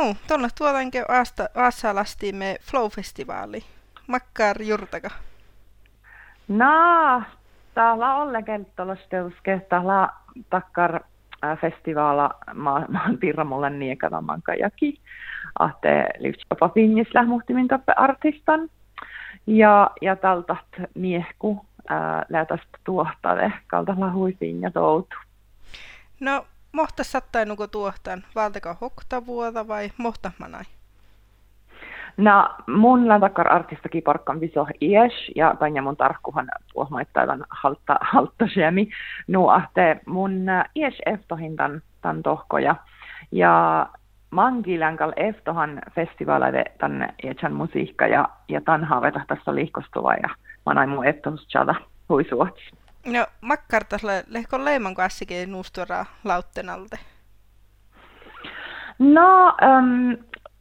No, tuolla tuotankin Aasalasti me Flow-festivaali. Makkar Jurtaka. No, täällä olle kelttolosteuske, täällä takkar festivaala maan pirramulle niekadaman kajaki. Ahte lyhtsapa finnis lähmuhtimin toppe artistan. Ja, ja tältä miehku lätästä tuohtave, kalta lahuisin ja toutu. No, mohta sattainuko tuohtan, valtaka hokta vuoda vai mohta manai? No, mun lähtakar artistakin parkkan viso ies, ja tanja mun tarkkuhan puhmaittaivan haltta, haltta siemi. Nu ahte mun ies eftohin tan, tan tohkoja. Ja mangilänkal eftohan festivaaleide tänne ietsän musiikka ja, ja tan haaveta tässä liikostuva ja mä näin mun eftohus chada huisuots. No, makkartasle lehko leiman kassikin nuustura lauttenalte. No, um,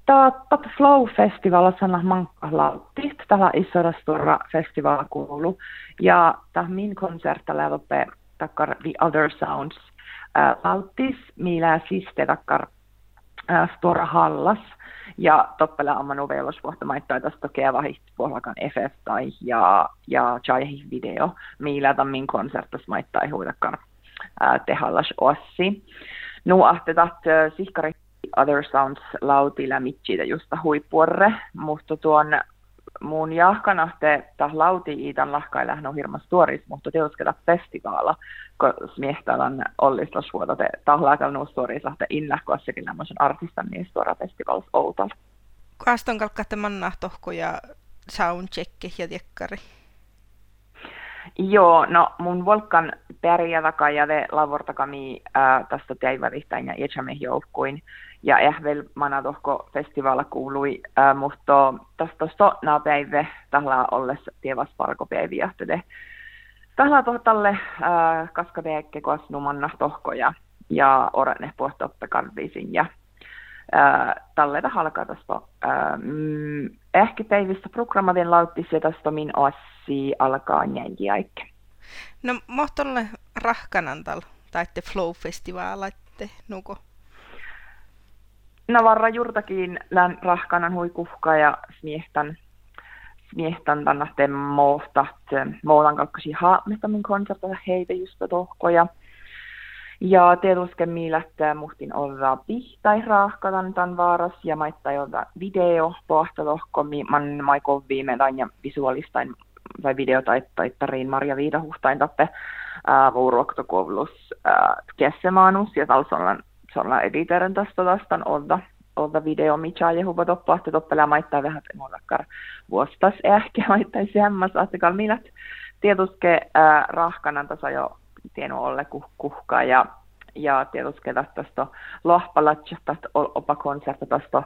Tämä Flow-festival on mankkalauttit. Tällä isoda stora festival kuulu. Ja tämä min konserta lävöpe takkar The Other Sounds äh, lauttis, millä siste takkar äh, stora hallas. Ja toppele ammanu veilosvuotta maittaa tästä kevahit puolakan FF tai ja, ja Jaihi video, millä tämän min konsertas maittaa huidakkar äh, tehallas ossi. Nu ahte taht äh, sihkari Other Sounds lautilla mitchitä justa huippuorre, mutta tuon mun jahkanahte lauti iitan lahkai no hirmas tuoris, mutta teusketa festivaala, kun smiehtalan ollislas vuotate tahlaakal nuus tuorislahte inlähkoassakin lämmöisen artistan niin tuora festivals outal. Kaston kalkkatte manna tohko ja soundcheck ja tiekkari. Joo, no mun Volkan pärjäväkä ja de lavortakami äh, tästä teivärihtäin ja iätsämme joukkuin ja ehvel mana tohko festivaala kuului, äh, mutta tästä stonna päivä tällä olles tievas parkopäiviä tätä. Tällä tohtalle äh, kaskadeekke numanna tohko ja, ja orane puhtoppe karviisin ja äh, tälle halkaa mm, ehkä päivistä programmadin lauttis ja tästä min ossi alkaa njänjiaikke. No, mohtolle rahkanantal taitte Flow-festivaalaitte nuko? Navarra juurtakin län rahkanan huikuhka ja smiehtan smiehtan tänne mohtat muutan kalkkasi haamista min konsertata heitä just tohkoja. Ja tietysti miilättää muhtin olla pihtai rahkatan tämän vaaras ja maittai olla video pohta tohko, man maiko viime ja visuaalistain vai video tai Marja Viidahuhtain tappe vuoroktokoulut kessemanus ja talsolla sådana editeren tästä tästä odda, odda video, mitä je huva toppa, että toppelaa maittaa vähän muodakkar vuostas ehkä. Maittaisi hämmäs astikal minät. Tietuske rahkanan tasa jo tienu olle kuhkaa ja ja tietysti tästä lohpalatsa tästä opa tästä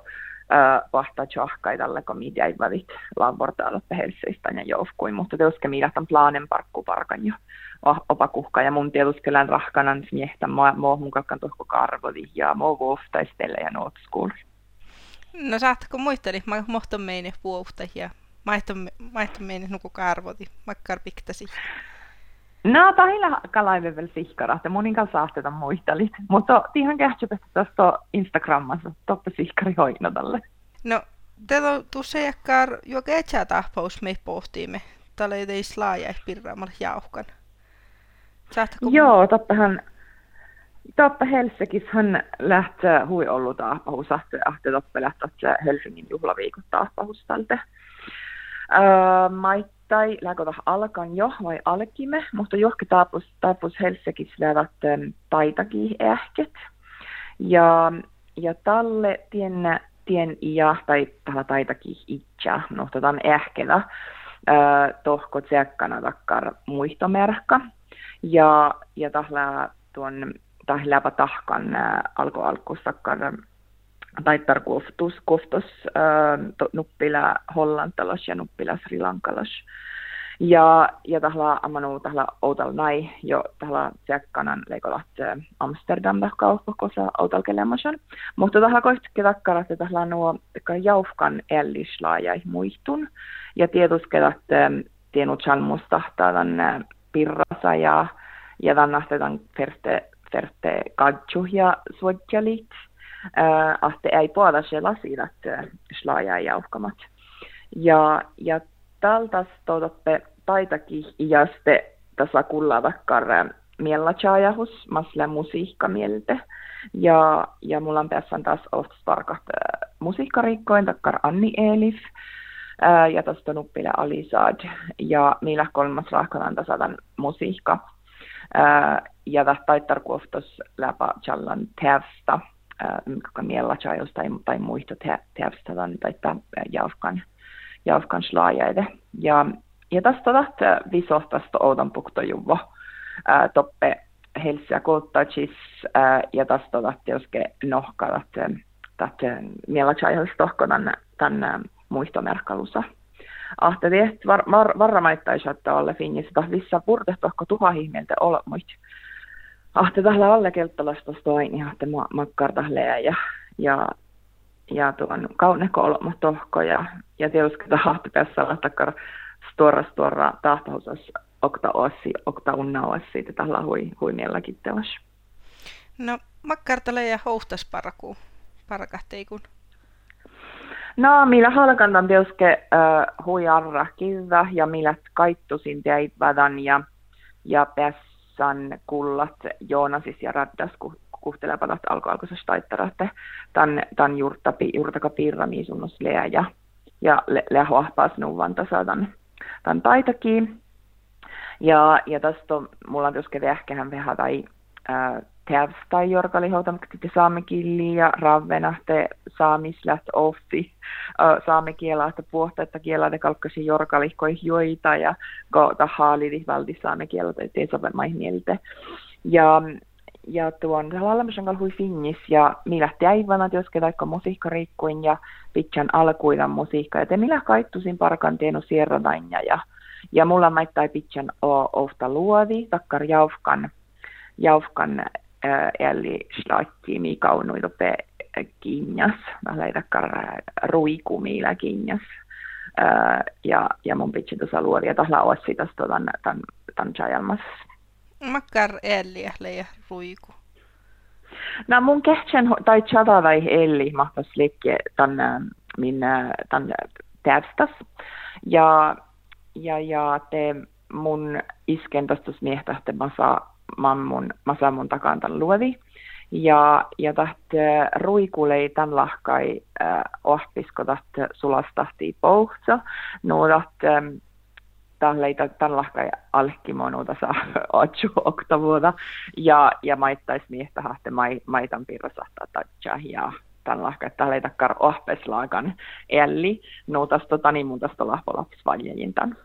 tälle kun media ei välit lavortaalla Helsinistä ja joukkuin, mutta tietysti mitä tämän planen parkku parkan jo opa kuhka ja mun tietysti rahkanan miehtä mua mun kakkan tohko karvodi ja mua vuoftaistelle ja noot skuuli. No saatko muisteli, mä mohton meini vuofta ja maihton meini nuku karvodi, makkar piktasi. No, tahilla kalaive vielä sihkara, että monin kanssa saasteita muistelit. Mutta ihan kähtsypästä tuosta Instagramassa, toppe sihkari hoinodalle. No, te tuossa jäkkar joka etsää tahpaus me pohtiimme. Tällä ei teis laaja pirraamalla jauhkan. Saatko... Joo, toppahan Toppe hän lähtee hui ollut tahpaus, ahte toppe lähtee Helsingin juhlaviikot tahpaus tältä. Öö, tai läkota alkan jo vai alkime, mutta johki taapus, taapus Helsingissä lävät taitaki ähket. Ja, ja talle tien, tien ja tai tällä taitaki itse, no tämän ähkenä, tohko tsekkana takkar muistomerkka. Ja, ja tällä tuon läpä tahkan alko alkusakkar taittar koftus, koftos äh, nuppila hollantalos ja nuppila Sri Lankalos. Ja, ja tahla amanu tahla outal nai jo tahla tsekkanan leikolat Amsterdam kauppa kosa outal kelemasan. Mutta tahla koistukke takkarat että tahla nuo jauhkan ellislaajai muistun. Ja tietuskelat tienut chalmusta tämän pirrasa ja ja tämän ferte ferte kadju ja suodjalit äh, att det ei båda själva sidat äh, slaja jauhkamat. Ja, ja tältä toivotte taitakin ja sitten tässä kullavakkar miellä chajahus, masle musiikka mielte. Ja, ja mulla on päässän taas ofta starkat äh, musiikkariikkoin, takkar Anni Elif, äh, ja tästä nuppile Alisad, ja millä kolmas rahkanan tasadan musiikka. Äh, ja tästä taittar kuoftos läpä challan teävstä, mikä miellä chajus tai, tai muista teävstä, taittaa jaufkan, jaufkan slaajaide. Ja, ja tästä tästä visohtasta oudan puktojuvo, toppe Helsia Kultachis äh, ja tästä tota tietysti nohka, että että miela chajals tohko tämän, muistomerkkalusa. Ahte teet var, var, varramaittaisi, että alle finnistä vissa purte tohko tuhahihmieltä olla Ahte tällä alle kelttalasta toini, ahte ma, makkar ja, ja, ja tuon kauneko olma tohko ja, ja tietysti tahti päässä olla takkar stora stora tahtahusas okta ossi, okta unna ossi, että tällä hui, hui mielläkin teos. No, makkartale ja houstas paraku, parakahteikun. No, millä halkantan tietysti äh, hui arra kivä ja millä kaittusin teit vadan ja, ja pessan kullat Joonasis ja Raddas kuhtelevat alkoalkoisesta taittarat tämän, tämän juurtapi, juurtaka piirramiisunnus leä ja, ja le, le hoahpaas nuvan tasadan tämän taitakin. Ja, ja tästä mulla on tietysti vähkähän vähän tai äh, tävstä jorkali houtamukset saamekilli ja ravvenahte saamisläht offi saamekielä, että puhtetta kielä de kalkkasi jorkalihkoi joita ja go ta haalidi valdi saamekielä tai teesoven mielte. Ja ja tuon laulamusen kalhui finnis ja millä täivänä työske taikka musiikkariikkuin ja pitchan alkuidan musiikka. Ja te millä kaittusin parkan tienu sierrodainja ja ja mulla maittai pitchan o ofta luovi, takkar jaufkan, jaufkan eli slatti mi kaunuido pe kinjas, mä takkar ruiku miillä kinjas. Äh, ja, ja mun pitsi tuossa luovi, ja tahla ossi tästä tämän, tämän, tämän. Makkar eli ja ruiku. No mun kehtsen tai chada tai eli mahtas liikki tämän min tämän tästas. Ja ja, ja te mun isken tostus miehtähte masa mammun, mun takantan luovi. Ja, ja tähtä ruikulei tämän lahkai äh, ohpisko tähtä sulastahti pouhtsa. No tähtä ähm, tämän lahkai alkkimonuuta saa otsu oktavuota. Ja, ja maittais miehtähte mai, maitan pirrasahtaa tatsa ja tämän lahkai tähleitä kar ohpeslaakan elli. No tästä tani mun tästä lahpolapsvaljejin tämän.